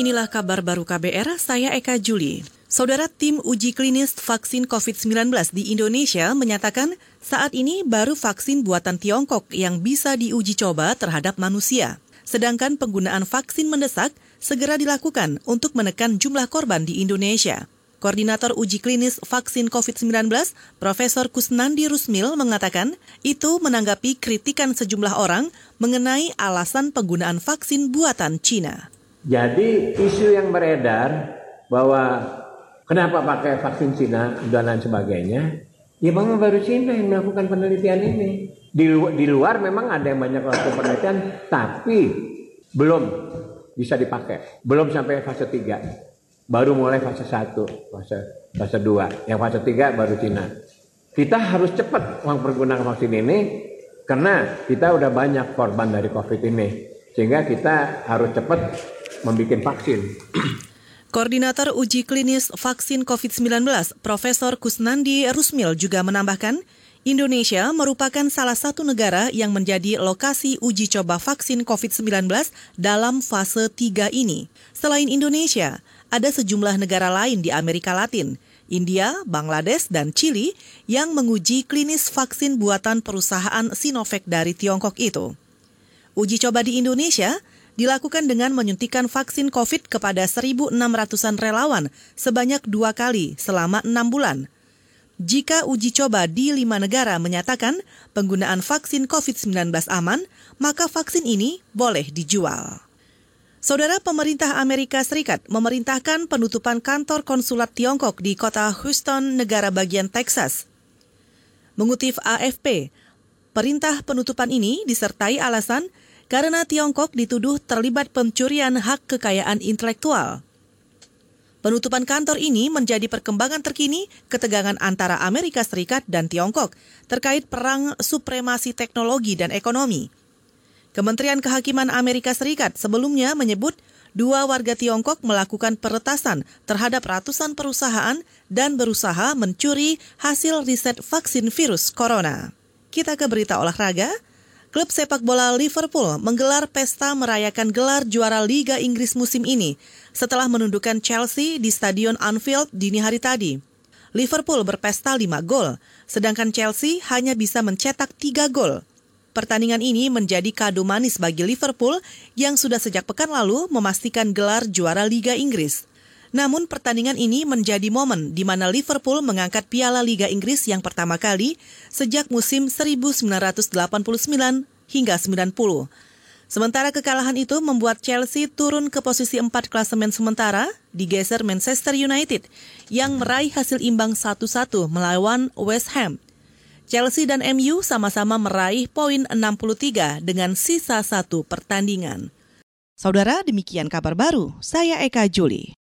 Inilah kabar baru KBR, saya Eka Juli. Saudara tim uji klinis vaksin COVID-19 di Indonesia menyatakan saat ini baru vaksin buatan Tiongkok yang bisa diuji coba terhadap manusia. Sedangkan penggunaan vaksin mendesak segera dilakukan untuk menekan jumlah korban di Indonesia. Koordinator uji klinis vaksin COVID-19, Profesor Kusnandi Rusmil mengatakan, itu menanggapi kritikan sejumlah orang mengenai alasan penggunaan vaksin buatan Cina. Jadi isu yang beredar bahwa kenapa pakai vaksin Cina dan lain sebagainya, ya memang baru Cina yang melakukan penelitian ini. Di, lu di luar memang ada yang banyak melakukan penelitian, tapi belum bisa dipakai. Belum sampai fase 3. Baru mulai fase 1, fase, fase 2. Yang fase 3 baru Cina. Kita harus cepat pergunakan vaksin ini karena kita udah banyak korban dari COVID ini. Sehingga kita harus cepat membuat vaksin. Koordinator uji klinis vaksin COVID-19, Profesor Kusnandi Rusmil juga menambahkan, Indonesia merupakan salah satu negara yang menjadi lokasi uji coba vaksin COVID-19 dalam fase 3 ini. Selain Indonesia, ada sejumlah negara lain di Amerika Latin, India, Bangladesh, dan Chili yang menguji klinis vaksin buatan perusahaan Sinovac dari Tiongkok itu. Uji coba di Indonesia dilakukan dengan menyuntikkan vaksin COVID kepada 1.600-an relawan sebanyak dua kali selama enam bulan. Jika uji coba di lima negara menyatakan penggunaan vaksin COVID-19 aman, maka vaksin ini boleh dijual. Saudara pemerintah Amerika Serikat memerintahkan penutupan kantor konsulat Tiongkok di kota Houston, negara bagian Texas. Mengutip AFP, perintah penutupan ini disertai alasan karena Tiongkok dituduh terlibat pencurian hak kekayaan intelektual. Penutupan kantor ini menjadi perkembangan terkini ketegangan antara Amerika Serikat dan Tiongkok terkait perang supremasi teknologi dan ekonomi. Kementerian Kehakiman Amerika Serikat sebelumnya menyebut dua warga Tiongkok melakukan peretasan terhadap ratusan perusahaan dan berusaha mencuri hasil riset vaksin virus corona. Kita ke berita olahraga. Klub sepak bola Liverpool menggelar pesta merayakan gelar juara Liga Inggris musim ini setelah menundukkan Chelsea di Stadion Anfield dini hari tadi. Liverpool berpesta 5 gol, sedangkan Chelsea hanya bisa mencetak 3 gol. Pertandingan ini menjadi kado manis bagi Liverpool yang sudah sejak pekan lalu memastikan gelar juara Liga Inggris. Namun pertandingan ini menjadi momen di mana Liverpool mengangkat Piala Liga Inggris yang pertama kali sejak musim 1989 hingga 90. Sementara kekalahan itu membuat Chelsea turun ke posisi 4 klasemen sementara, digeser Manchester United yang meraih hasil imbang 1-1 melawan West Ham. Chelsea dan MU sama-sama meraih poin 63 dengan sisa satu pertandingan. Saudara, demikian kabar baru. Saya Eka Juli.